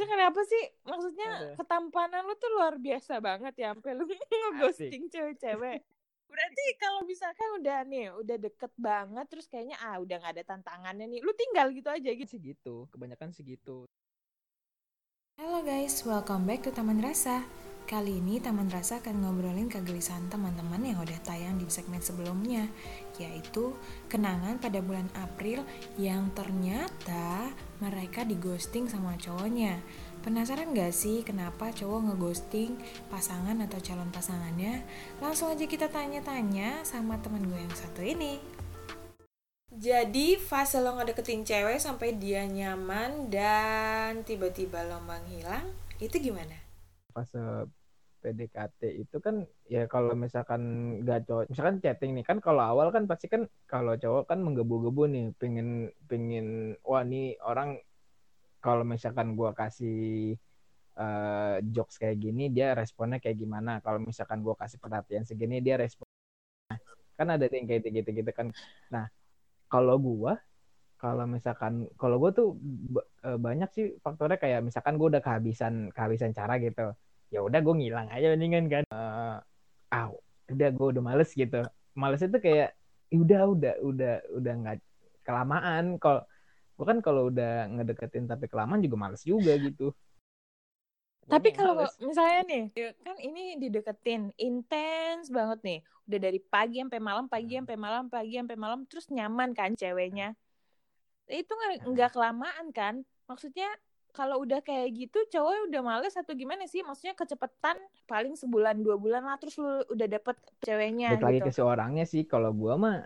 Itu kenapa sih? Maksudnya Aduh. ketampanan lu tuh luar biasa banget ya sampai lu ngeghosting cewek-cewek. Berarti kalau misalkan udah nih, udah deket banget terus kayaknya ah udah nggak ada tantangannya nih. Lu tinggal gitu aja gitu. sih gitu kebanyakan sih gitu Halo guys, welcome back to Taman Rasa. Kali ini Taman Rasa akan ngobrolin kegelisahan teman-teman yang udah tayang di segmen sebelumnya, yaitu kenangan pada bulan April yang ternyata mereka dighosting sama cowoknya. Penasaran gak sih kenapa cowok ngeghosting pasangan atau calon pasangannya? Langsung aja kita tanya-tanya sama teman gue yang satu ini. Jadi fase lo ngedeketin cewek sampai dia nyaman dan tiba-tiba lo menghilang, itu gimana? fase PDKT itu kan ya kalau misalkan gak cowok misalkan chatting nih kan kalau awal kan pasti kan kalau cowok kan menggebu-gebu nih pengen pengen wah nih orang kalau misalkan gua kasih eh, jokes kayak gini dia responnya kayak gimana? Kalau misalkan gua kasih perhatian segini dia respon kan ada yang kayak gitu gitu kan. Nah kalau gua kalau misalkan kalau gue tuh eh, banyak sih faktornya kayak misalkan gue udah kehabisan kehabisan cara gitu ya udah gue ngilang aja mendingan kan Eh, ah udah gue udah males gitu males itu kayak "Ya udah udah udah udah nggak kelamaan kalau gue kan kalau udah ngedeketin tapi kelamaan juga males juga gitu Tapi kalau misalnya nih, ya kan ini dideketin intens banget nih. Udah dari pagi sampai malam, pagi Hmm. sampai malam, pagi sampai malam terus nyaman kan ceweknya. Itu nggak Hmm. nggak kelamaan kan? Maksudnya kalau udah kayak gitu cowok udah males atau gimana sih? Maksudnya kecepetan paling sebulan dua bulan lah terus lu udah dapet ceweknya Balik lagi gitu. ke si orangnya sih kalau gua mah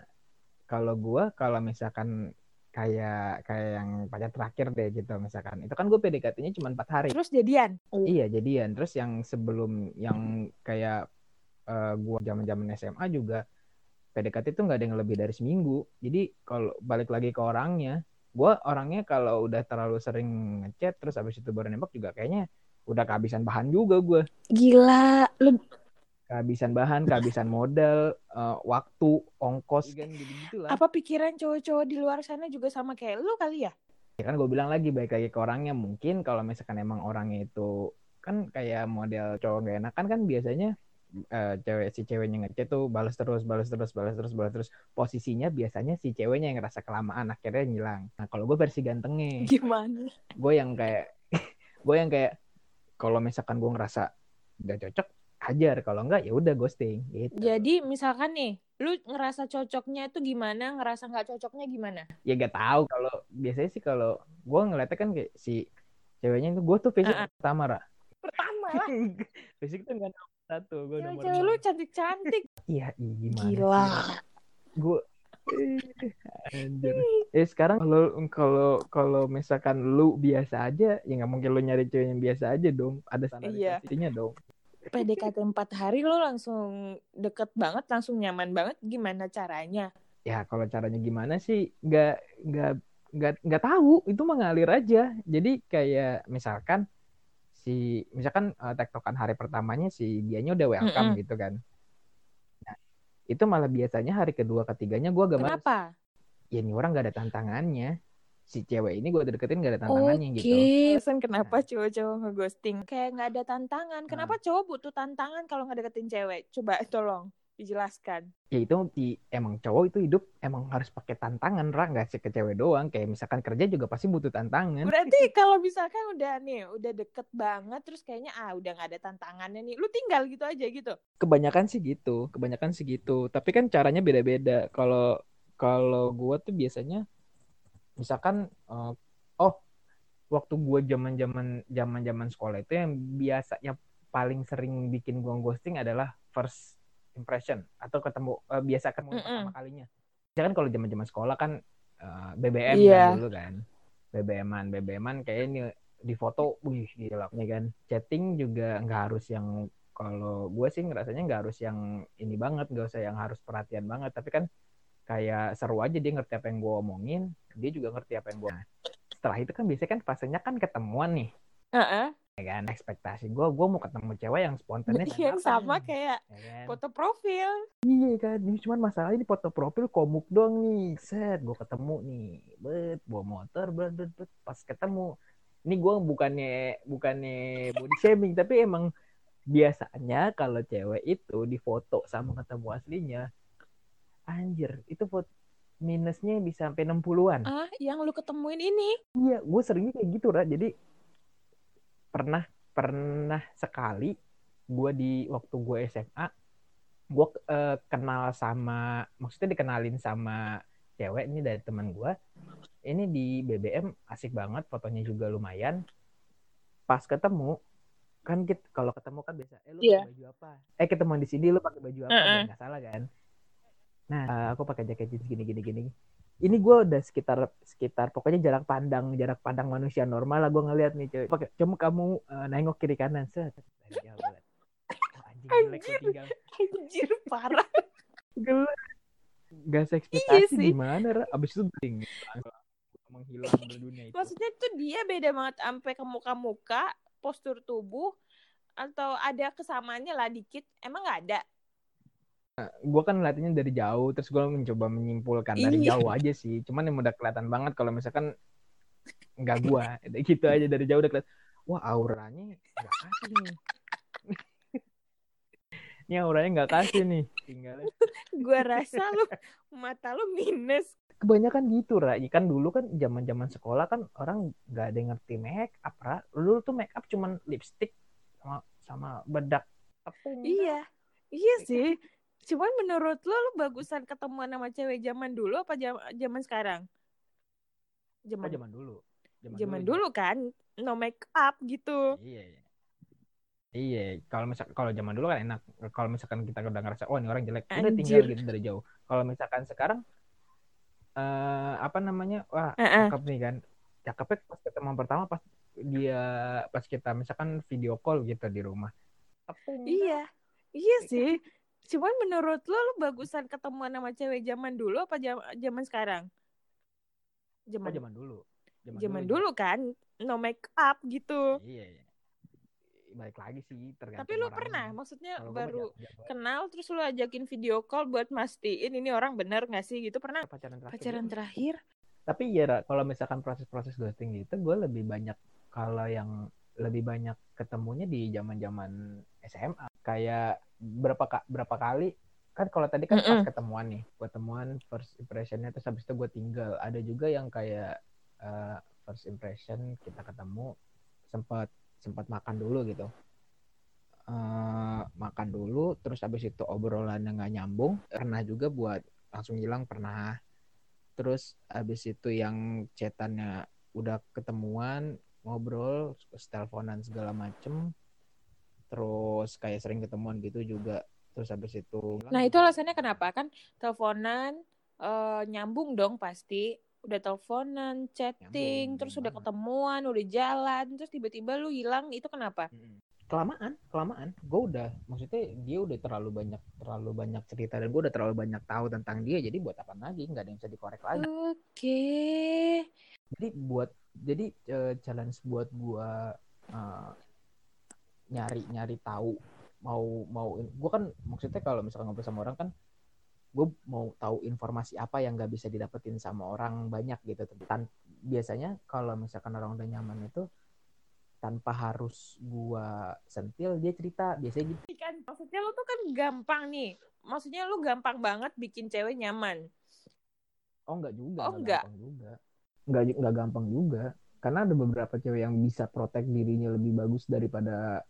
kalau gua kalau misalkan kayak kayak yang pacar terakhir deh gitu misalkan itu kan gue PDKT-nya cuma empat hari Terus jadian. Iya jadian. Terus yang sebelum yang kayak eh, gua zaman-zaman SMA juga PDKT itu nggak ada yang lebih dari seminggu. Jadi kalau balik lagi ke orangnya, gua orangnya kalau udah terlalu sering ngechat terus abis itu baru nembak juga kayaknya udah kehabisan bahan juga gua. Gila, lu Kehabisan bahan, kehabisan modal, eh, waktu, ongkos, kan gitu-gitu lah. apa pikiran cowok-cowok di luar sana juga sama kayak lu kali ya? Ya kan gue bilang lagi baik lagi ke orangnya mungkin kalau misalkan emang orangnya itu kan kayak model cowok gak enakan kan biasanya eh, cewek si ceweknya ngechat tuh balas terus balas terus balas terus balas terus. Posisinya biasanya si ceweknya yang ngerasa kelamaan akhirnya ngilang. Nah kalau gue versi gantengnya. Gimana? gue yang kayak gue yang kayak kalau misalkan gue ngerasa udah cocok hajar. Kalau enggak ya udah ghosting gitu. Jadi misalkan nih, lu ngerasa cocoknya itu gimana, ngerasa nggak cocoknya gimana? ya gak tahu. Kalau biasanya sih kalau gue ngeliatnya kan kayak si ceweknya itu gue tuh fisik Ah, ah. pertama Ra. Pertama? Lah, fisik tuh nggak satu gue nomor cewek lu cantik-cantik. iya iya, gimana Gila. gue anjir eh sekarang kalau kalau kalau misalkan lu biasa aja ya nggak mungkin lu nyari cewek yang biasa aja dong ada Iya. standarisasinya dong PDKT 4 hari lu langsung deket banget, langsung nyaman banget. Gimana caranya? ya kalau caranya gimana sih nggak nggak nggak nggak tahu itu mengalir aja jadi kayak misalkan si misalkan eh, tektokan hari pertamanya si dianya udah welcome Mm-mm. gitu kan nah, itu malah biasanya hari kedua ketiganya gue agak males. Kenapa? ya ini orang gak ada tantangannya si cewek ini gue deketin gak ada tantangannya Oke. gitu Alasan kenapa cowok-cowok ngeghosting? Kayak nggak ada tantangan. Kenapa cowok butuh tantangan kalau nggak deketin cewek? Coba tolong dijelaskan. ya itu di emang cowok itu hidup emang harus pakai tantangan lah nggak sih ke cewek doang. Kayak misalkan kerja juga pasti butuh tantangan. Berarti kalau misalkan udah nih, udah deket banget, terus kayaknya ah udah nggak ada tantangannya nih, lu tinggal gitu aja gitu. kebanyakan sih gitu kebanyakan sih gitu. Tapi kan caranya beda-beda. Kalau kalau gue tuh biasanya misalkan eh, oh waktu gue zaman zaman zaman zaman sekolah itu yang biasa yang paling sering bikin gue ghosting adalah first impression atau ketemu eh, biasa ketemu Mm-mm. pertama kalinya ya kan kalau zaman zaman sekolah kan eh, BBM Iya. kan dulu kan BBM-an BBM-an kayak ini di foto wih gila ya kan chatting juga nggak harus yang kalau gue sih ngerasanya nggak harus yang ini banget nggak usah yang harus perhatian banget tapi kan kayak seru aja dia ngerti apa yang gue omongin dia juga ngerti apa yang gue setelah itu kan biasanya kan fasenya kan ketemuan nih Heeh. Ya kan ekspektasi gue gue mau ketemu cewek yang spontannya Yang sama kayak ya kan? foto profil. iya kan ini cuman masalah ini foto profil komuk doang nih set gue ketemu nih bet bawa motor bet bet bet pas ketemu ini gue bukannya bukannya body shaming tapi emang biasanya kalau cewek itu difoto sama ketemu aslinya anjir itu foto minusnya bisa sampai 60-an. Ah, yang lu ketemuin ini? Iya, gue seringnya kayak gitu, Ra. Jadi pernah pernah sekali gue di waktu gue SMA gue uh, kenal sama maksudnya dikenalin sama cewek ini dari teman gue ini di BBM asik banget fotonya juga lumayan. Pas ketemu kan kita kalau ketemu kan biasa eh lu yeah. pakai baju apa? Eh ketemu di sini lu pakai baju apa? Uh -uh. nggak salah kan? Nah uh, aku pakai jaket jeans gini gini gini ini gue udah sekitar sekitar pokoknya jarak pandang jarak pandang manusia normal lah gue ngeliat nih cewek pakai cuma kamu uh, nengok kiri kanan. Set. Anjing jelek tinggal. Anjir parah. Gelap. Gak seekspektasi iya gimana abis itu tinggal menghilang dari dunia itu. Maksudnya tuh dia beda banget sampai ke muka-muka postur tubuh atau ada kesamaannya lah dikit. Emang nggak ada gue kan ngeliatnya dari jauh, terus gue mencoba menyimpulkan dari iya. jauh aja sih. Cuman yang udah kelihatan banget kalau misalkan nggak gue, gitu aja dari jauh udah kelihatan. Wah auranya nggak kasih nih. Ini auranya nggak kasih nih tinggalnya. Gue rasa lu mata lu minus. Kebanyakan gitu ra. Kan dulu kan zaman zaman sekolah kan orang nggak ada yang ngerti make up ra. Dulu tuh make up cuman lipstick sama sama bedak. Tepung iya. iya sih cuman menurut lo lu bagusan ketemuan sama cewek zaman dulu apa zaman sekarang zaman oh, zaman dulu zaman, zaman dulu, dulu kan no make up gitu iya, iya. Iya, kalau misal kalau zaman dulu kan enak. Kalau misalkan kita udah ngerasa oh ini orang jelek, udah tinggal gitu dari jauh. Kalau misalkan sekarang uh, apa namanya? Wah, uh -uh. cakep nih kan. Cakepnya pas ketemu pertama pas dia pas kita misalkan video call gitu di rumah. Apa iya. Iya sih. Cuman menurut lo lo bagusan ketemuan sama cewek zaman dulu apa zaman sekarang? Zaman oh, zaman dulu. Zaman, zaman dulu, dulu kan no make up gitu. Iya, iya balik lagi sih tergantung tapi lu orangnya. pernah maksudnya Kalo baru kenal terus lu ajakin video call buat mastiin ini orang bener gak sih gitu pernah pacaran terakhir pacaran terakhir tapi ya kalau misalkan proses-proses ghosting gitu gue lebih banyak kalau yang lebih banyak ketemunya di zaman zaman SMA kayak berapa berapa kali kan kalau tadi kan mm -mm. pas ketemuan nih ketemuan first impressionnya terus habis itu gue tinggal. Ada juga yang kayak uh, first impression kita ketemu sempat sempat makan dulu gitu. Uh, makan dulu terus habis itu obrolannya nggak nyambung pernah juga buat langsung hilang pernah. Terus habis itu yang chatannya udah ketemuan ngobrol teleponan segala macem terus kayak sering ketemuan gitu juga terus habis itu nah itu alasannya kenapa kan teleponan uh, nyambung dong pasti udah teleponan, chatting, Nyambung, terus udah ketemuan, udah jalan, terus tiba-tiba lu hilang, itu kenapa? Kelamaan, kelamaan. Gue udah, maksudnya dia udah terlalu banyak, terlalu banyak cerita dan gue udah terlalu banyak tahu tentang dia, jadi buat apa lagi? Nggak ada yang bisa dikorek lagi. Oke. Okay. Jadi buat, jadi uh, challenge buat gue uh, nyari nyari tahu mau mau gue kan maksudnya kalau misalkan ngobrol sama orang kan gue mau tahu informasi apa yang gak bisa didapetin sama orang banyak gitu. Tan biasanya kalau misalkan orang udah nyaman itu tanpa harus gue sentil dia cerita biasanya gitu. Kan maksudnya lu tuh kan gampang nih. Maksudnya lu gampang banget bikin cewek nyaman. Oh enggak juga oh enggak gampang juga. Enggak enggak gampang juga. Karena ada beberapa cewek yang bisa protek dirinya lebih bagus daripada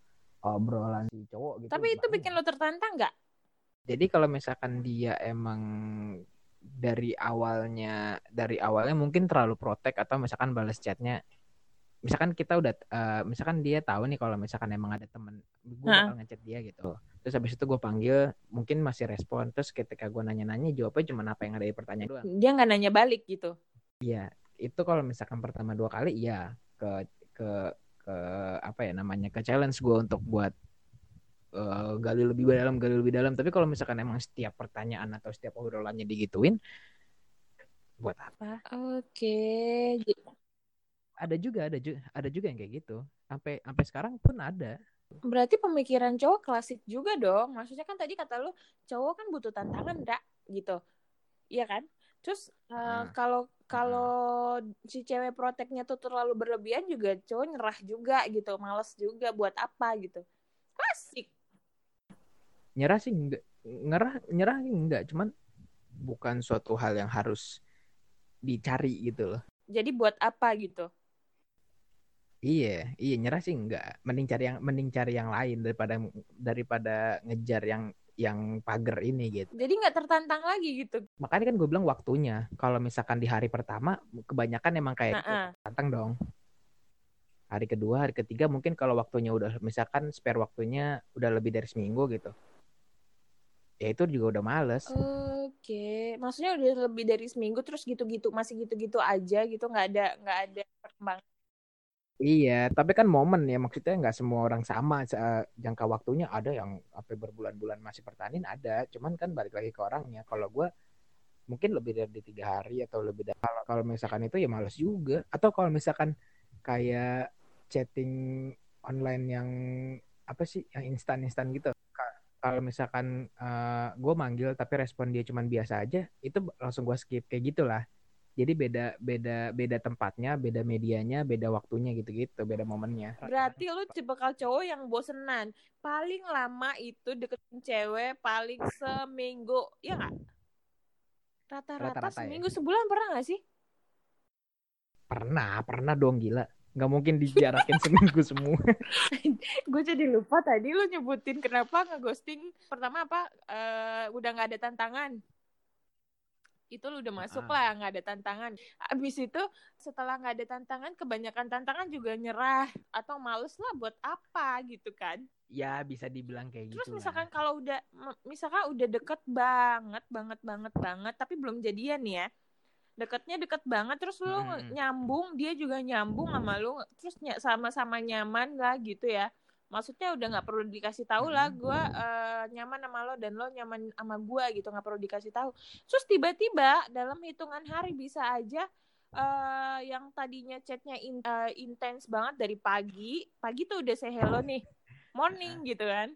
obrolan si cowok gitu tapi itu bikin lo tertantang nggak? Jadi kalau misalkan dia emang dari awalnya dari awalnya mungkin terlalu protek atau misalkan balas chatnya misalkan kita udah uh, misalkan dia tahu nih kalau misalkan emang ada temen gue bakal ngechat dia gitu. Terus habis itu gue panggil mungkin masih respon. Terus ketika gue nanya-nanya jawabnya cuma apa yang ada di pertanyaan doang. Dia nggak nanya balik gitu? Iya. Itu kalau misalkan pertama dua kali iya. Ke ke ke apa ya namanya ke challenge gue untuk buat uh, gali lebih dalam gali lebih dalam. Tapi kalau misalkan emang setiap pertanyaan atau setiap obrolannya digituin buat apa? Oke. Okay. ada juga ada juga ada juga yang kayak gitu. Sampai sampai sekarang pun ada. Berarti pemikiran cowok klasik juga dong. Maksudnya kan tadi kata lu cowok kan butuh tantangan enggak gitu. Iya kan? Terus uh, nah. kalau kalau si cewek proteknya tuh terlalu berlebihan juga cowok nyerah juga gitu males juga buat apa gitu. Klasik. Nyerah sih enggak nyerah nyerah enggak cuman bukan suatu hal yang harus dicari gitu loh. Jadi buat apa gitu? Iya iya nyerah sih enggak mending cari yang mending cari yang lain daripada daripada ngejar yang yang pagar ini gitu. Jadi nggak tertantang lagi gitu. Makanya kan gue bilang waktunya. Kalau misalkan di hari pertama, kebanyakan emang kayak gitu, tantang dong. Hari kedua, hari ketiga mungkin kalau waktunya udah misalkan spare waktunya udah lebih dari seminggu gitu. Ya itu juga udah males. Oke, maksudnya udah lebih dari seminggu terus gitu-gitu masih gitu-gitu aja gitu nggak ada nggak ada perkembangan Iya, tapi kan momen ya maksudnya nggak semua orang sama jangka waktunya ada yang apa berbulan-bulan masih pertanin ada, cuman kan balik lagi ke orangnya. Kalau gue mungkin lebih dari tiga hari atau lebih dari kalau, kalau misalkan itu ya males juga. Atau kalau misalkan kayak chatting online yang apa sih yang instan-instan gitu. Kalau misalkan uh, gue manggil tapi respon dia cuman biasa aja, itu langsung gue skip kayak gitulah jadi beda beda beda tempatnya beda medianya beda waktunya gitu-gitu beda momennya. Berarti lu bakal cowok yang bosenan. Paling lama itu deketin cewek paling seminggu ya nggak? Rata-rata ya? seminggu ya? sebulan pernah nggak sih? Pernah pernah dong gila. Nggak mungkin dijarakin seminggu semua. Gue jadi lupa tadi lu nyebutin kenapa ngeghosting pertama apa uh, udah nggak ada tantangan itu lu udah masuk lah nggak ada tantangan. Abis itu setelah nggak ada tantangan kebanyakan tantangan juga nyerah atau males lah buat apa gitu kan. Ya bisa dibilang kayak gitu terus misalkan kalau udah misalkan udah deket banget banget banget banget tapi belum jadian ya. Deketnya deket banget terus lu hmm. nyambung dia juga nyambung sama lu terus sama-sama nyaman lah gitu ya maksudnya udah nggak perlu dikasih tahu lah gue uh, nyaman sama lo dan lo nyaman sama gue gitu nggak perlu dikasih tahu. Terus tiba-tiba dalam hitungan hari bisa aja uh, yang tadinya chatnya in, uh, intens banget dari pagi pagi tuh udah say hello nih morning gitu kan.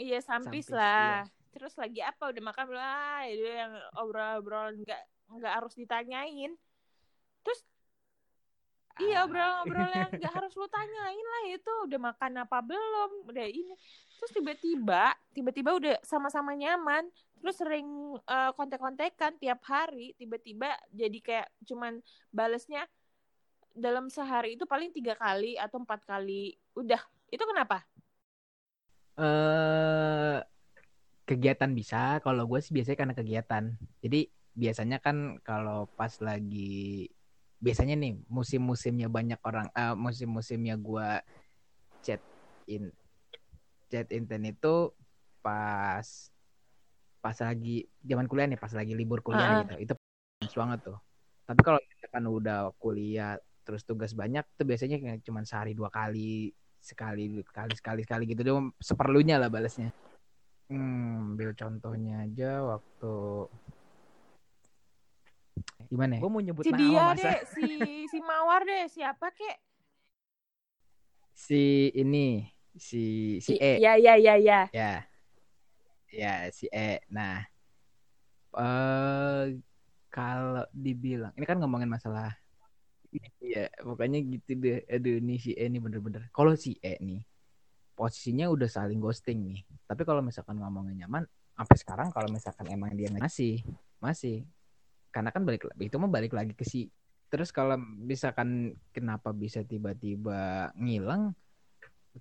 Iya sampis, lah. iya. terus lagi apa udah makan lah itu yang obrol-obrol nggak nggak harus ditanyain. Terus Iya obrolan-obrolan yang gak harus lu tanyain lah itu. Udah makan apa belum? Udah ini. Terus tiba-tiba tiba-tiba udah sama-sama nyaman. Terus sering uh, kontek-kontekan tiap hari. Tiba-tiba jadi kayak cuman balesnya dalam sehari itu paling tiga kali atau empat kali. Udah. Itu kenapa? Eh uh, kegiatan bisa. Kalau gue sih biasanya karena kegiatan. Jadi biasanya kan kalau pas lagi biasanya nih musim-musimnya banyak orang uh, musim-musimnya gua chat in chat inten itu pas pas lagi zaman kuliah nih pas lagi libur kuliah uh gitu. Itu banget tuh. Tapi kalau misalkan udah kuliah terus tugas banyak tuh biasanya kayak cuma sehari dua kali sekali sekali sekali sekali gitu. Dia seperlunya lah balasnya. Hmm ambil contohnya aja waktu Gimana? Ya? Gue mau nyebut si nama dia masa. deh, si si Mawar deh, siapa kek? Si ini, si si E. Ya ya ya ya. Ya. Ya, si E. Nah, eh uh, kalau dibilang, ini kan ngomongin masalah Iya, pokoknya gitu deh. Aduh, nih si E nih bener-bener. Kalau si E nih, posisinya udah saling ghosting nih. Tapi kalau misalkan ngomongin nyaman, sampai sekarang kalau misalkan emang dia masih, masih karena kan balik itu mau balik lagi ke si terus kalau misalkan kenapa bisa tiba-tiba ngilang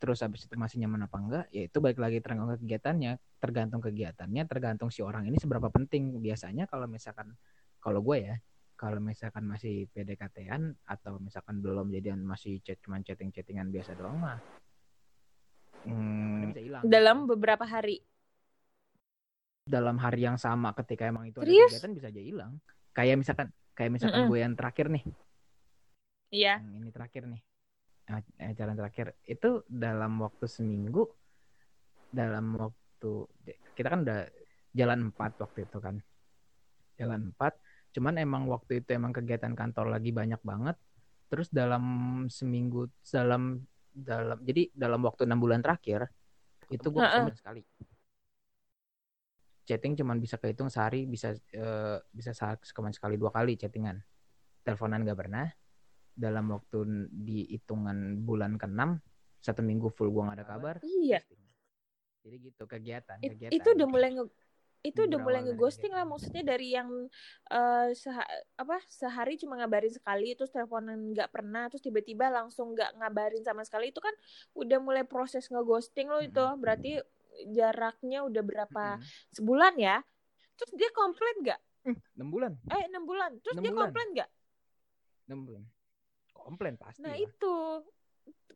terus habis itu masih nyaman apa enggak ya itu balik lagi tergantung kegiatannya. Tergantung kegiatannya tergantung si orang ini seberapa penting. Biasanya kalau misalkan kalau gue ya kalau misalkan masih PDKT-an atau misalkan belum jadian masih chat cuman chatting-chattingan biasa doang mah hmm, bisa hilang. Dalam beberapa hari. Dalam hari yang sama ketika emang itu Serius? ada kegiatan bisa aja hilang kayak misalkan kayak misalkan mm -mm. gue yang terakhir nih. Iya. Yeah. ini terakhir nih. Jalan terakhir. Itu dalam waktu seminggu dalam waktu kita kan udah jalan empat waktu itu kan. Jalan empat. Cuman emang waktu itu emang kegiatan kantor lagi banyak banget. Terus dalam seminggu dalam dalam jadi dalam waktu enam bulan terakhir itu gue uh -uh. sekali chatting cuman bisa kehitung sehari bisa uh, bisa sekali sekali dua kali chattingan. Teleponan gak pernah. Dalam waktu di hitungan bulan ke-6 satu minggu full gua gak ada kabar iya. jadi gitu kegiatan It, kegiatan. itu udah mulai nge itu udah mulai ngeghosting lah maksudnya dari yang uh, seha apa sehari cuma ngabarin sekali terus teleponan nggak pernah terus tiba-tiba langsung nggak ngabarin sama sekali itu kan udah mulai proses ngeghosting lo itu. Berarti jaraknya udah berapa sebulan ya terus dia komplain nggak? Enam bulan. Eh enam bulan. Terus 6 dia komplain nggak? Enam bulan. Komplain pasti nah lah. itu.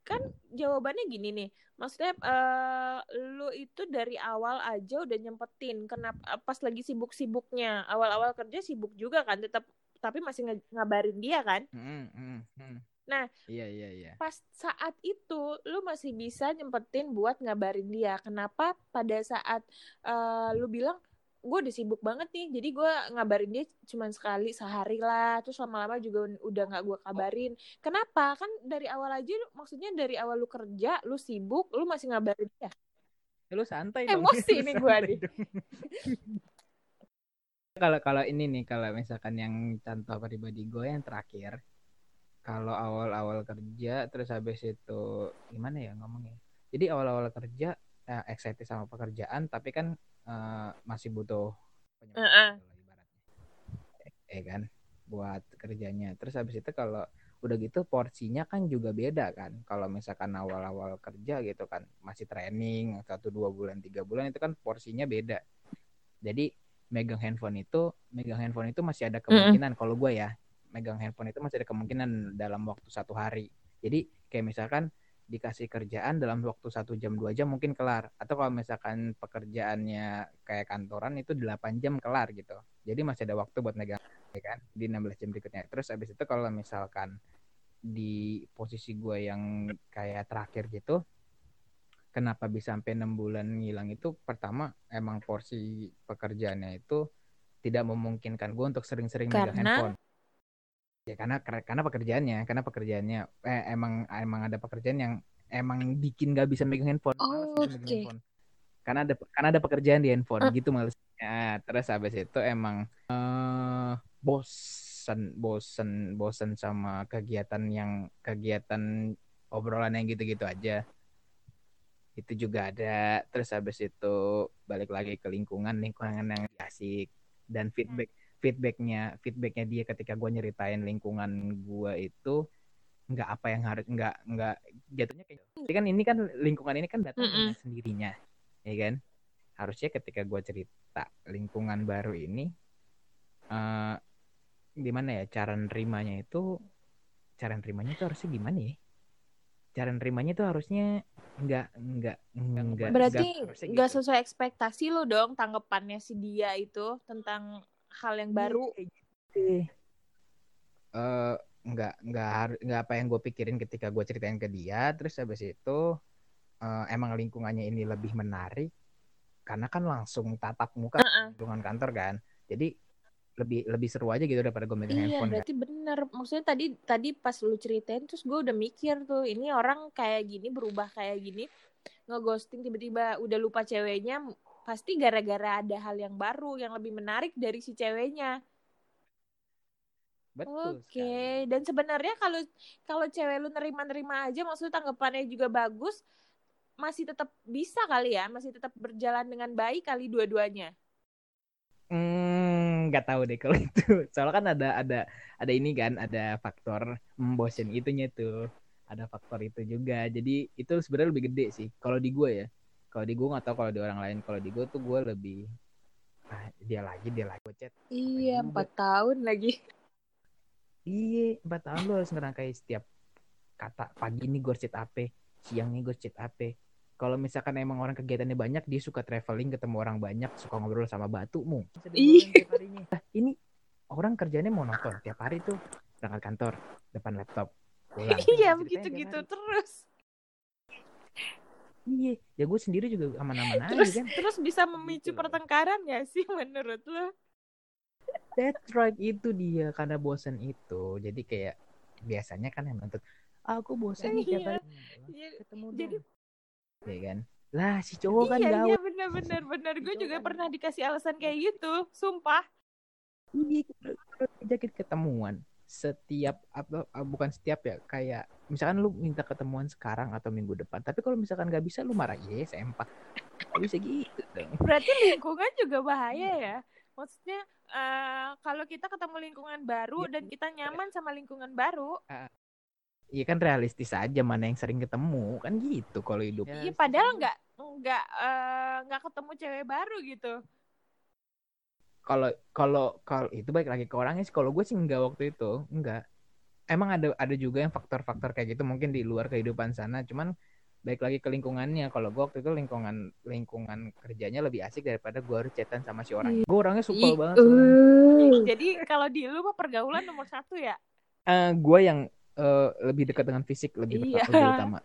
Kan jawabannya gini nih. Maksudnya uh, lu itu dari awal aja udah nyempetin. Kenapa eh, pas lagi sibuk-sibuknya. Awal-awal kerja sibuk juga kan tetap tapi masih ng ngabarin dia kan? Mm, mm, mm. Nah iya iya iya. pas saat itu lu masih bisa nyempetin buat ngabarin dia. Kenapa pada saat uh, lu bilang gue udah sibuk banget nih jadi gue ngabarin dia cuma sekali sehari lah. Terus lama-lama juga udah nggak gue kabarin. Kenapa? Kan dari awal aja maksudnya dari awal lu kerja lu sibuk lu masih ngabarin dia. Ya, lu santai emosi nih gue nih. kalau kalau ini nih kalau misalkan yang contoh pribadi gue yang terakhir kalau awal-awal kerja terus habis itu gimana ya ngomongnya? Jadi awal-awal kerja eh, excited sama pekerjaan tapi kan uh, masih butuh penyemangat uh -uh. ibaratnya. Eh kan? Buat kerjanya. Terus habis itu kalau udah gitu porsinya kan juga beda kan? Kalau misalkan awal-awal kerja gitu kan masih training satu dua bulan tiga bulan itu kan porsinya beda. Jadi megang handphone itu megang handphone itu masih ada kemungkinan mm -hmm. kalau gue ya megang handphone itu masih ada kemungkinan dalam waktu satu hari. Jadi kayak misalkan dikasih kerjaan dalam waktu satu jam dua jam mungkin kelar. Atau kalau misalkan pekerjaannya kayak kantoran itu 8 jam kelar gitu. Jadi masih ada waktu buat megang ya kan di 16 jam berikutnya. Terus abis itu kalau misalkan di posisi gue yang kayak terakhir gitu kenapa bisa sampai enam bulan ngilang itu? Pertama emang porsi pekerjaannya itu tidak memungkinkan gue untuk sering-sering megang handphone ya karena karena pekerjaannya karena pekerjaannya eh, emang emang ada pekerjaan yang emang bikin gak bisa megang handphone. Oh, okay. karena ada karena ada pekerjaan di handphone uh. gitu malesnya terus habis itu emang uh, bosen bosen bosen sama kegiatan yang kegiatan obrolan yang gitu-gitu aja. Itu juga ada. Terus habis itu balik lagi ke lingkungan lingkungan yang asik dan feedback. hmm feedbacknya feedbacknya dia ketika gue nyeritain lingkungan gue itu nggak apa yang harus nggak nggak jatuhnya kayak jadi kan ini kan lingkungan ini kan datang mm -mm. sendirinya ya kan harusnya ketika gue cerita lingkungan baru ini uh, gimana ya cara nerimanya itu cara nerimanya itu harusnya gimana ya cara nerimanya itu harusnya nggak nggak nggak berarti nggak gitu. sesuai ekspektasi lo dong tanggapannya si dia itu tentang hal yang iya, baru gitu. uh, nggak nggak harus nggak apa yang gue pikirin ketika gue ceritain ke dia terus habis itu uh, emang lingkungannya ini lebih menarik karena kan langsung tatap muka uh -uh. lingkungan kantor kan jadi lebih lebih seru aja gitu daripada gue megang iya, handphone. Iya berarti kan. bener. Maksudnya tadi tadi pas lu ceritain terus gue udah mikir tuh ini orang kayak gini berubah kayak gini ngeghosting tiba-tiba udah lupa ceweknya pasti gara-gara ada hal yang baru yang lebih menarik dari si ceweknya. Betul. Oke, okay. dan sebenarnya kalau kalau cewek lu nerima-nerima aja maksudnya tanggapannya juga bagus, masih tetap bisa kali ya, masih tetap berjalan dengan baik kali dua-duanya. Hmm, nggak tahu deh kalau itu. Soalnya kan ada ada ada ini kan, ada faktor membosen itunya tuh. Ada faktor itu juga. Jadi itu sebenarnya lebih gede sih kalau di gue ya kalau di gue nggak tahu kalau di orang lain. Kalau di gue tuh gue lebih ah, dia lagi dia lagi chat. Iya empat tahun lagi. Iya empat tahun lu harus ngerangkai setiap kata. Pagi ini gue chat apa siang ini gue chat apa kalau misalkan emang orang kegiatannya banyak dia suka traveling ketemu orang banyak suka ngobrol sama batu mu iya nah, ini. Orang kerjanya monoton. Tiap hari tuh berangkat kantor depan laptop pulang. Iya begitu gitu terus Iya, ya gue sendiri juga aman-aman aja kan. Terus bisa memicu gitu pertengkaran gak sih menurut lo? That's right, itu dia karena bosan itu. Jadi kayak biasanya kan yang nonton, aku bosan nih tiap hari iya. ketemu jadi ya kan lah si cowok kan iya gawe iya bener bener bener gue juga kan- pernah dikasih alasan kayak gitu sumpah Iya, kita ketemuan setiap apa ah, bukan setiap ya kayak misalkan lu minta ketemuan sekarang atau minggu depan tapi kalau misalkan nggak bisa lu marah ya sempak Nggak bisa gitu dong berarti lingkungan juga bahaya ya maksudnya eh, kalau kita ketemu lingkungan baru Iya. dan kita nyaman sama lingkungan baru Iya kan realistis aja mana yang sering ketemu kan gitu kalau hidup. iya padahal nggak nggak eh, nggak ketemu cewek baru gitu Kalau kalau kalau itu baik lagi ke orangnya sih. Kalau gue sih enggak waktu itu, enggak. Emang ada ada juga yang faktor-faktor kayak gitu mungkin di luar kehidupan sana. Cuman baik lagi ke lingkungannya. Kalau gue waktu itu lingkungan lingkungan kerjanya lebih asik daripada gue harus chatan sama si orang. Gue orangnya supel banget. soalnya. jadi kalau di lu mah pergaulan nomor satu ya Eh, gue yang eh, lebih dekat dengan fisik lebih Iya. lebih utama.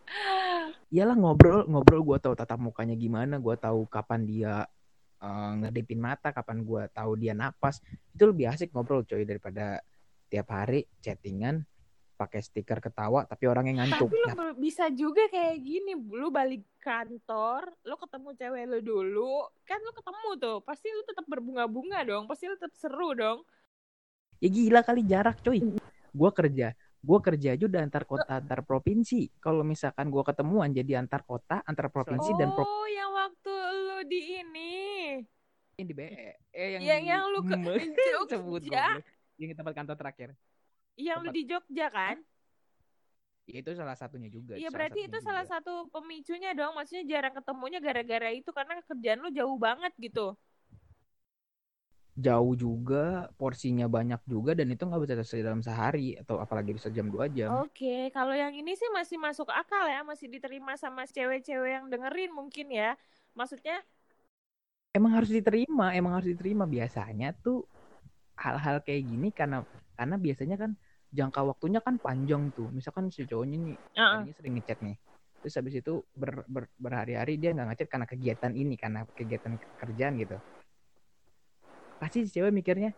Iyalah ngobrol ngobrol gue tahu tatap mukanya gimana, gue tahu kapan dia eh, ngedipin mata, kapan gue tahu dia napas. Itu lebih asik ngobrol coy daripada tiap hari chattingan pakai stiker ketawa tapi orang yang ngantuk. tapi lu Nah, bisa juga kayak gini lu balik kantor lu ketemu cewek lu dulu kan lu ketemu tuh pasti lu tetap berbunga-bunga dong pasti lu tetap seru dong. Ya gila kali jarak coy. Gue kerja gue kerja aja udah antar kota antar provinsi. Kalau misalkan gue ketemuan jadi antar kota antar provinsi oh dan provinsi yang waktu lu di ini. Di BE eh yang yang di- yang lu ke sebut goblok. yang di tempat kantor terakhir yang lu Tempat- di Jogja kan ya, itu salah satunya juga Iya berarti itu satunya salah juga. satu pemicunya dong maksudnya jarang ketemunya gara-gara itu karena kerjaan lu jauh banget gitu jauh juga porsinya banyak juga dan itu nggak bisa selesai dalam sehari atau apalagi bisa jam dua jam Oke, kalau yang ini sih masih masuk akal ya, masih diterima sama cewek-cewek yang dengerin mungkin ya. Maksudnya, emang harus diterima emang harus diterima biasanya tuh hal-hal kayak gini karena karena biasanya kan jangka waktunya kan panjang tuh misalkan si cowoknya nih uh tadinya sering ngechat nih terus habis itu ber, ber- berhari-hari dia nggak ngechat karena kegiatan ini karena kegiatan kerjaan gitu pasti si cewek mikirnya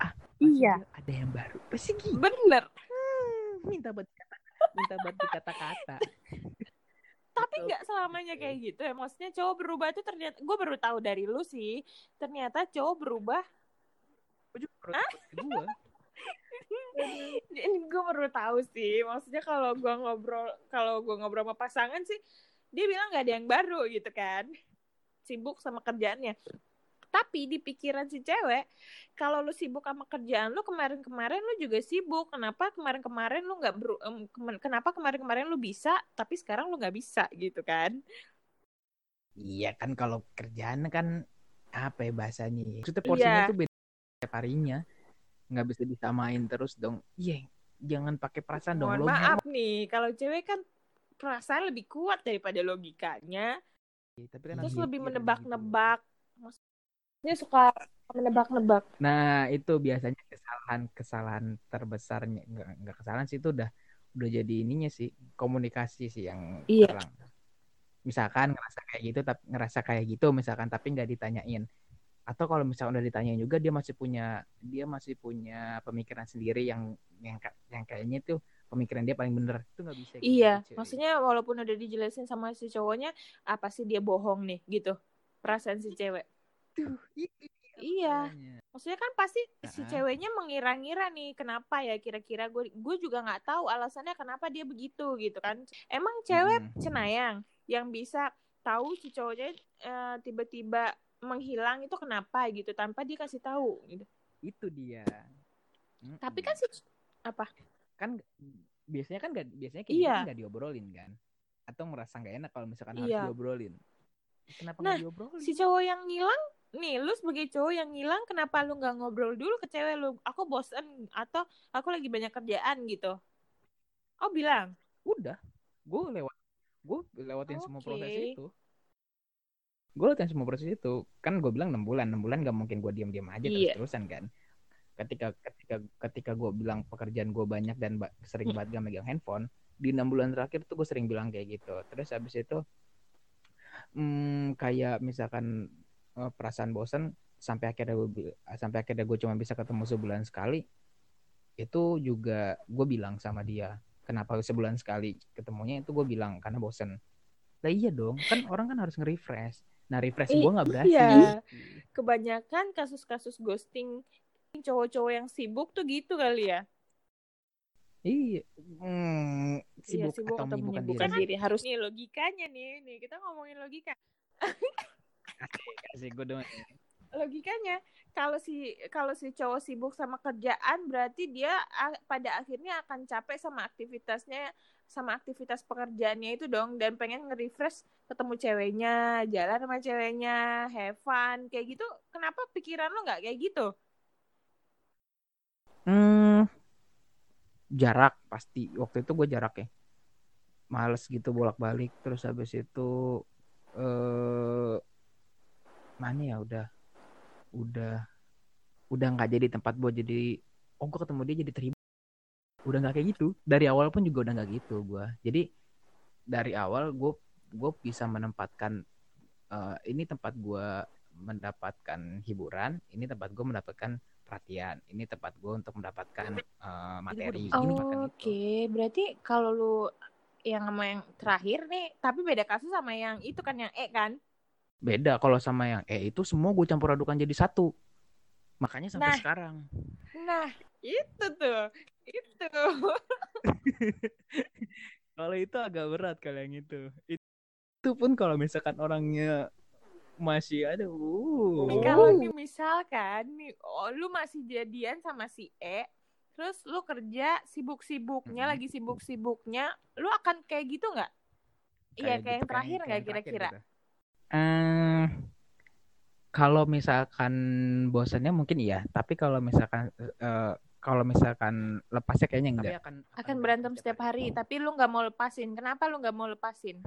ah Iya. ada yang baru pasti gitu bener. Hmm, minta buat kata minta buat kata-kata Tapi Betul. nggak selamanya kayak gitu ya. Maksudnya cowok berubah itu ternyata, gue baru tahu dari lu sih. Ternyata cowok berubah. gue juga gue Ini gue baru tahu sih. Maksudnya kalau gue ngobrol, kalau gue ngobrol sama pasangan sih, dia bilang nggak ada yang baru gitu kan. Sibuk sama kerjaannya. Tapi di pikiran si cewek, kalau lu sibuk sama kerjaan lu kemarin-kemarin lu juga sibuk. Kenapa kemarin-kemarin lu nggak beru- kemen- kenapa kemarin-kemarin lu bisa, tapi sekarang lu nggak bisa gitu kan? iya kan kalau kerjaan kan apa ya bahasanya ya? maksudnya porsinya Iya. tuh beda setiap harinya nggak bisa disamain terus dong iya jangan pakai perasaan dong Mohon lo maaf nih, kalau cewek kan perasaan lebih kuat daripada logikanya. tapi kan Terus lebih gitu. menebak-nebak. Maksudnya suka menebak-nebak. Nah, itu biasanya kesalahan kesalahan terbesarnya enggak enggak kesalahan sih itu udah udah jadi ininya sih komunikasi sih yang Iya. kurang. Misalkan ngerasa kayak gitu tapi ngerasa kayak gitu misalkan tapi nggak ditanyain. Atau kalau misalkan udah ditanyain juga dia masih punya dia masih punya pemikiran sendiri yang yang yang kayaknya tuh pemikiran dia paling bener. Itu nggak bisa Iya, gitu, cuy. maksudnya walaupun udah dijelasin sama si cowoknya, apa sih dia bohong nih gitu. Perasaan si cewek. Tuh, Iya. makanya. Maksudnya kan pasti si ceweknya mengira-ngira nih kenapa ya kira-kira gue gue juga nggak tahu alasannya kenapa dia begitu gitu kan. Emang cewek Mm-mm. cenayang yang bisa tahu si cowoknya eh, tiba-tiba menghilang itu kenapa gitu tanpa dia kasih tahu gitu. Itu dia. Tapi kan si apa? kan biasanya kan gak, biasanya kayak Iya. gitu nggak diobrolin kan atau merasa nggak enak kalau misalkan harus Iya. diobrolin kenapa Nah, nggak diobrolin Si cowok yang ngilang nih lu sebagai cowok yang ngilang kenapa lu nggak ngobrol dulu ke cewek lu aku bosen atau aku lagi banyak kerjaan gitu oh bilang udah gue lewat gue lewatin semua proses itu gue lewatin semua proses itu kan gue bilang enam bulan enam bulan gak mungkin gue diam diam aja Iya. terus terusan kan? Ketika ketika ketika gue bilang pekerjaan gue banyak dan ba- sering Hmm. banget gak megang handphone di enam bulan terakhir tuh gue sering bilang kayak gitu. Terus habis itu hmm, kayak misalkan eh, perasaan bosan sampai akhirnya gue sampai akhirnya gue cuma bisa ketemu sebulan sekali itu juga gue bilang sama dia kenapa sebulan sekali ketemunya? Itu gue bilang karena bosen. Lah iya dong kan orang kan harus nge-refresh nah refresh gue nggak berhasil iya. Kebanyakan kasus-kasus ghosting cowok-cowok yang sibuk tuh gitu kali ya. iya hmm, iya, sibuk, sibuk atau atau menyibukkan diri diri. Harus nih logikanya nih, nih kita ngomongin logika. asik gue dong Logikanya kalau si kalau si cowok sibuk sama kerjaan berarti dia pada akhirnya akan capek sama aktivitasnya sama aktivitas pekerjaannya itu dong dan pengen nge-refresh ketemu ceweknya, jalan sama ceweknya, have fun kayak gitu. Kenapa pikiran lo nggak kayak gitu? Hmm, jarak pasti. Waktu itu gue jarak ya. Males gitu bolak-balik. Terus habis itu eh mana ya udah udah udah nggak jadi tempat buat jadi oh gue ketemu dia jadi terhibur. Udah nggak kayak gitu. Dari awal pun juga udah nggak gitu gue. Jadi dari awal gue gue bisa menempatkan eh, ini tempat gue mendapatkan hiburan, ini tempat gue mendapatkan perhatian, ini tempat gue untuk mendapatkan eh, materi. Makan Oke, gitu. berarti kalau lu yang sama yang terakhir nih, tapi beda kasus sama yang itu kan yang E kan? Beda kalau sama yang eh itu semua gue campur adukan jadi satu. Makanya sampai Nah. sekarang. Nah, itu tuh. Itu. Kalau itu agak berat kalau yang itu. Itu pun kalau misalkan orangnya masih ada. Uh. Nih kalau nih misalkan nih oh, lu masih jadian sama si E, terus lu kerja sibuk-sibuknya, Mhm. lagi sibuk-sibuknya, lu akan kayak gitu nggak? Iya, kayak yang gitu, terakhir kayak nggak yang terakhir kira-kira? gitu. Eh, kalau misalkan bosannya mungkin iya, tapi kalau misalkan eh, kalau misalkan lepasnya kayaknya enggak. akan, Akan berantem setiap hari, tapi lu nggak mau lepasin. Kenapa lu nggak mau lepasin?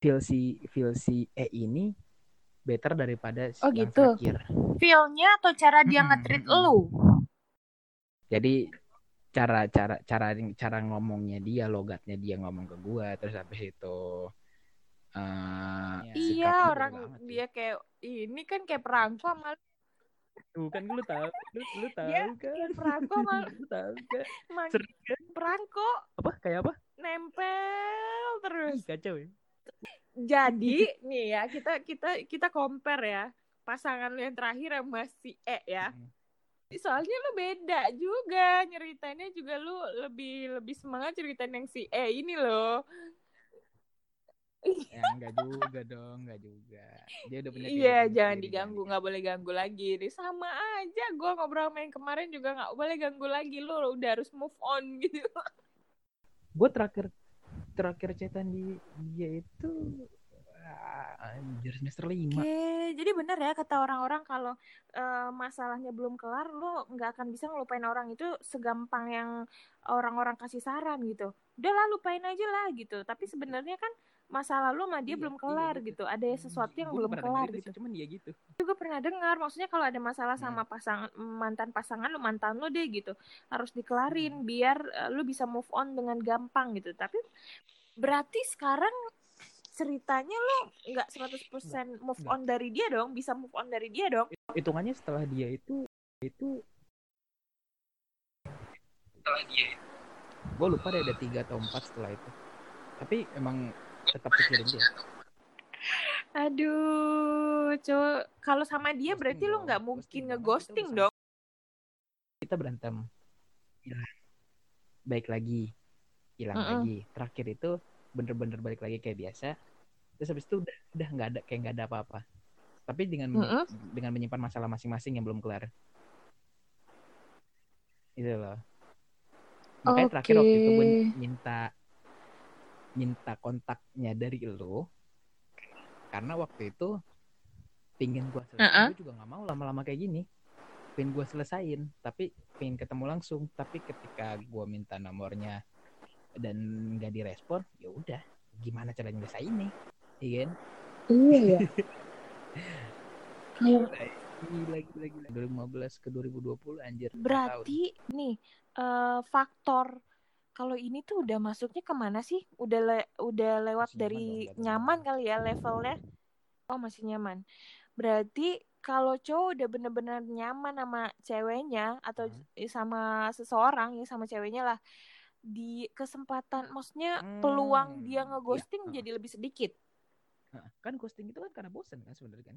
Feel si feel si E ini better daripada si Oh, yang gitu. terakhir. Feel-nya atau cara dia Mm-mm, nge-treat mm-mm. lu? Jadi cara cara cara cara ngomongnya dia, logatnya dia ngomong ke gua, terus habis itu eh Iya, orang beda banget sih. dia kayak ini kan kayak perangko sama Tuh kan lu tahu, lu, lu tahu Dia kan? perangko sama lu tahu kan? Sering kan? perangko Apa? Kayak apa? nempel terus. Ih, kacau ya. Jadi nih ya kita kita kita compare ya pasangan lu yang terakhir sama si E ya. Mm. Soalnya lu beda juga nyeritainnya juga lu lebih lebih semangat ceritain yang si E ini loh. Ya enggak juga dong, enggak juga. Dia udah punya Iya, jangan diganggu, nggak boleh ganggu lagi. Nih sama aja, gua ngobrol sama yang kemarin juga nggak boleh ganggu lagi. Lu udah harus move on gitu. gue terakhir terakhir cetan di dia itu ah, anjir semester lima Oke, jadi benar ya kata orang-orang kalau eh, masalahnya belum kelar, lu nggak akan bisa ngelupain orang itu segampang yang orang-orang kasih saran gitu. Udah lah lupain aja lah gitu. Tapi sebenarnya kan masa lalu sama dia Iya, belum iya kelar gitu. gitu. Ada sesuatu yang Gua belum kelar gitu. sih, cuman dia gitu juga pernah dengar maksudnya kalau ada masalah Hmm. sama pasangan mantan pasangan lu mantan lu deh gitu harus dikelarin biar eh, lu bisa move on dengan gampang gitu tapi berarti sekarang ceritanya lu nggak 100% move Nggak. on dari dia dong bisa move on dari dia dong hitungannya setelah dia itu itu setelah dia gue lupa deh ada tiga atau empat setelah itu tapi emang tetap pikirin dia. Aduh cowok kalau sama dia Ghosting berarti lu nggak mungkin ngeghosting dong. kita berantem. Hilang baik lagi. Hilang Mm-mm. lagi. Terakhir itu bener-bener balik lagi kayak biasa. Terus habis itu udah udah nggak ada kayak nggak ada apa-apa. Tapi dengan Mm-mm. dengan menyimpan masalah masing-masing yang belum kelar. Itu loh. Makanya terakhir waktu itu gue Oke. minta minta kontaknya dari lo karena waktu itu pingin gue selesai Uh-uh. gue juga nggak mau lama-lama kayak gini. Pengen gue selesain tapi pengen ketemu langsung. Tapi ketika gue minta nomornya dan nggak direspon ya udah gimana caranya nyelesain nih? Iya kan? Iya ya gila gila gila 2015 ke 2020 anjir. Berarti nih eh, faktor kalau ini tuh udah masuknya ke mana sih? Udah le- udah lewat Masih nyaman dari nyaman masalah. kali ya levelnya. Oh masih nyaman. Berarti kalau cowok udah bener-bener nyaman sama ceweknya atau Hmm. sama seseorang ya sama ceweknya lah, di kesempatan maksudnya peluang dia Hmm, ngeghosting iya, jadi lebih sedikit. Kan ghosting itu kan karena bosen kan sebenarnya kan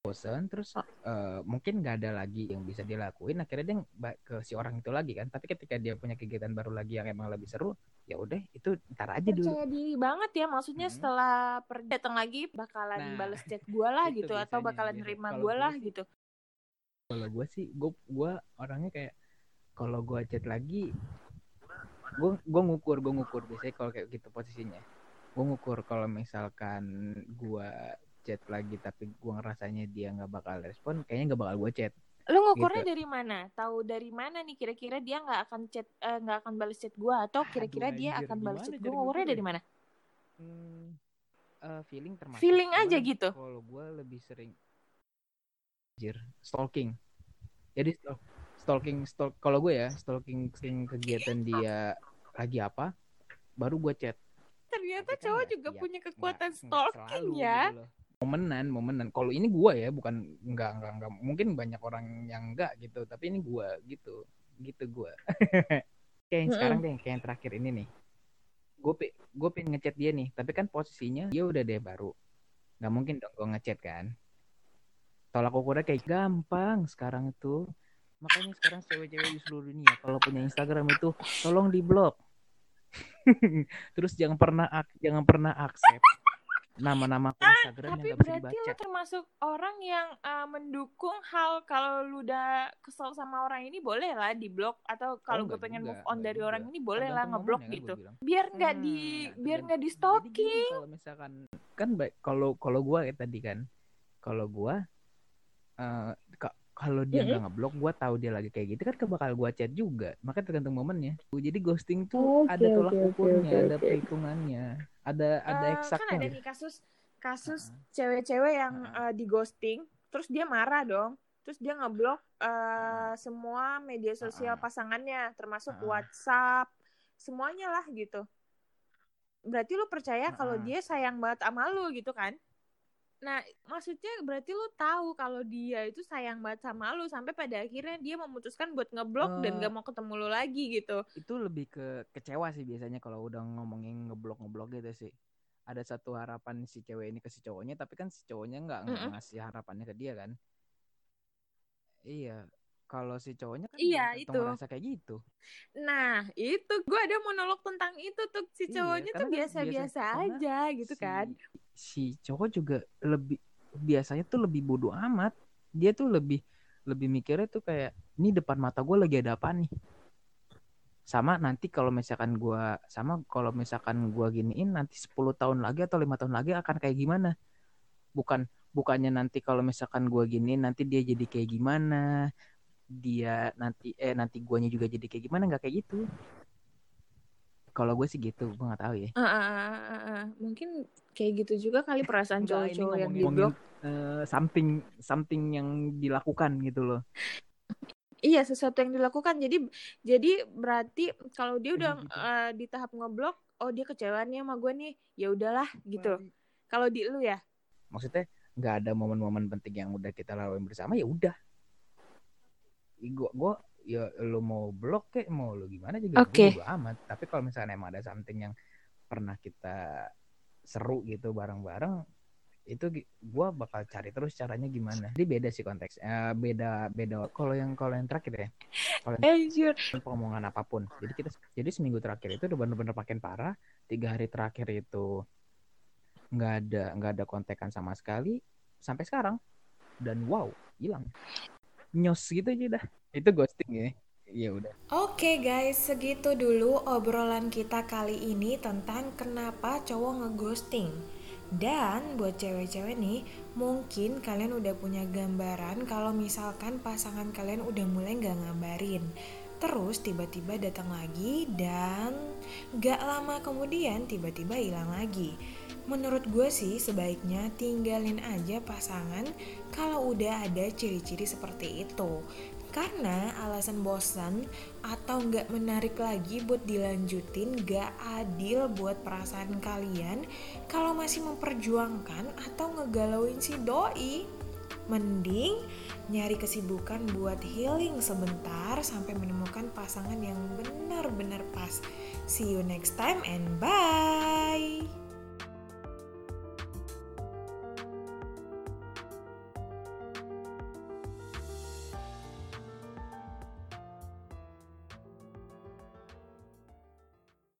bosen terus eh, mungkin nggak ada lagi yang bisa dilakuin akhirnya dia ke si orang itu lagi kan tapi ketika dia punya kegiatan baru lagi yang emang lebih seru ya udah itu ntar aja dulu Percaya diri banget ya maksudnya Hmm. setelah per datang lagi bakalan Nah, bales chat gue lah itu gitu atau biasanya, bakalan biasa. nerima gue gue lah sih- gitu. kalau gue sih gue gua orangnya kayak kalau gue chat lagi gue gue ngukur gue ngukur biasanya kalau kayak gitu posisinya gue ngukur kalau misalkan gue chat lagi tapi gue ngerasanya dia nggak bakal respon kayaknya nggak bakal gue chat Lu ngukurnya Gitu. dari mana? Tahu dari mana nih kira-kira dia nggak akan chat eh, nggak akan balas chat gue atau kira-kira Aduh, dia anjir, akan balas chat gue? Ngukurnya dari mana? Hmm, eh, feeling termasuk. Feeling Cuman aja gitu? Kalau gue lebih sering Anjir, stalking. Jadi stalk- stalking stalk kalau gue ya, stalking stalking kegiatan dia lagi apa, baru gue chat. Ternyata kan cowok juga tiap- punya kekuatan nggak stalking selalu ya. gitu loh. Momenan, momenan. Kalau ini gue ya, bukan nggak nggak nggak mungkin banyak orang yang enggak gitu, tapi ini gue gitu, gitu gue. kayak yang sekarang deh, kayak yang terakhir ini nih. Gue pe gue pengen ngechat dia nih, tapi kan posisinya dia udah deh baru. Nggak mungkin dong gue ngechat kan. Tolak ukurnya kayak gampang sekarang itu. Makanya sekarang cewek-cewek di seluruh dunia kalau punya Instagram itu tolong diblok. Terus jangan pernah jangan pernah accept nama-nama akun Instagram Tapi yang gak bisa berarti dibaca. lu termasuk orang yang eh, mendukung hal kalau lu udah kesel sama orang ini boleh lah di blok atau kalau Oh, gue pengen juga, move on dari juga. orang ini boleh lah ngeblok momennya kan gitu. Biar nggak di Hmm, biar nggak di stalking. kalau misalkan kan baik kalau kalau gua ya tadi kan kalau gua eh ka- kalau dia nggak ngeblok gua tahu dia lagi kayak gitu kan ke bakal gua chat juga makanya tergantung momennya jadi ghosting tuh Oke, ada tolak oke, ukurnya oke, ada oke. perhitungannya ada ada Eh, eksaknya kan ada nih kasus kasus cewek-cewek yang Heeh. eh, di ghosting terus dia marah dong. Terus dia ngeblok eh, semua media sosial pasangannya termasuk. WhatsApp semuanya lah gitu. Berarti lu percaya kalau Heeh. dia sayang banget sama lu gitu kan nah maksudnya berarti lu tahu kalau dia itu sayang banget sama lu sampai pada akhirnya dia memutuskan buat ngeblok dan Eh. gak mau ketemu lu lagi gitu itu lebih ke kecewa sih biasanya kalau udah ngomongin ngeblok ngeblok gitu sih ada satu harapan si cewek ini ke si cowoknya tapi kan si cowoknya nggak nggak Mm-mm. ngasih harapannya ke dia kan iya kalau si cowoknya kan Iya, itu. ngerasa kayak gitu Nah, itu gue ada monolog tentang itu tuh si Iya, cowoknya tuh karena kan biasa-biasa biasa- aja gitu si, kan. Si cowok juga lebih biasanya tuh lebih bodoh amat. Dia tuh lebih lebih mikirnya tuh kayak ini depan mata gue lagi ada apa nih? Sama nanti kalau misalkan gua sama kalau misalkan gua giniin nanti 10 tahun lagi atau lima tahun lagi akan kayak gimana? Bukan bukannya nanti kalau misalkan gua giniin nanti dia jadi kayak gimana? Dia nanti eh nanti guanya juga jadi kayak gimana? Nggak kayak gitu kalau gue sih gitu gue nggak tahu ya Ah, ah, ah, ah, ah. Mungkin kayak gitu juga kali perasaan cowok-cowok yang di blok. eh, something something yang dilakukan gitu loh Iya, sesuatu yang dilakukan. Jadi jadi berarti kalau dia udah Gitu. eh, di tahap ngeblok, oh dia kecewa nih sama gue nih. Ya udahlah gitu. Kalau di lu ya. maksudnya nggak ada momen-momen penting yang udah kita lalui bersama ya udah gua gua ya lu mau blok kek mau lu gimana juga Oke. bodo amat tapi kalau misalnya emang ada something yang pernah kita seru gitu bareng-bareng itu gua bakal cari terus caranya gimana jadi beda sih konteks Eh, beda beda kalau yang kalau yang terakhir ya kalau yang Anjir. pengomongan apa pun. Jadi kita jadi seminggu terakhir itu udah bener-bener makin parah. Tiga hari terakhir itu nggak ada nggak ada kontekan sama sekali sampai sekarang. Dan wow hilang. Nyos gitu aja dah. Itu ghosting ya. Ya udah. Oke guys, segitu dulu obrolan kita kali ini tentang kenapa cowok ngeghosting. Dan buat cewek-cewek nih, mungkin kalian udah punya gambaran kalau misalkan pasangan kalian udah mulai gak ngabarin. Terus tiba-tiba datang lagi dan gak lama kemudian tiba-tiba hilang lagi. Menurut gue sih sebaiknya tinggalin aja pasangan kalau udah ada ciri-ciri seperti itu. Karena alasan bosan atau nggak menarik lagi buat dilanjutin gak adil buat perasaan kalian kalau masih memperjuangkan atau ngegalauin si doi. Mending nyari kesibukan buat healing sebentar sampai menemukan pasangan yang benar-benar pas. See you next time and bye.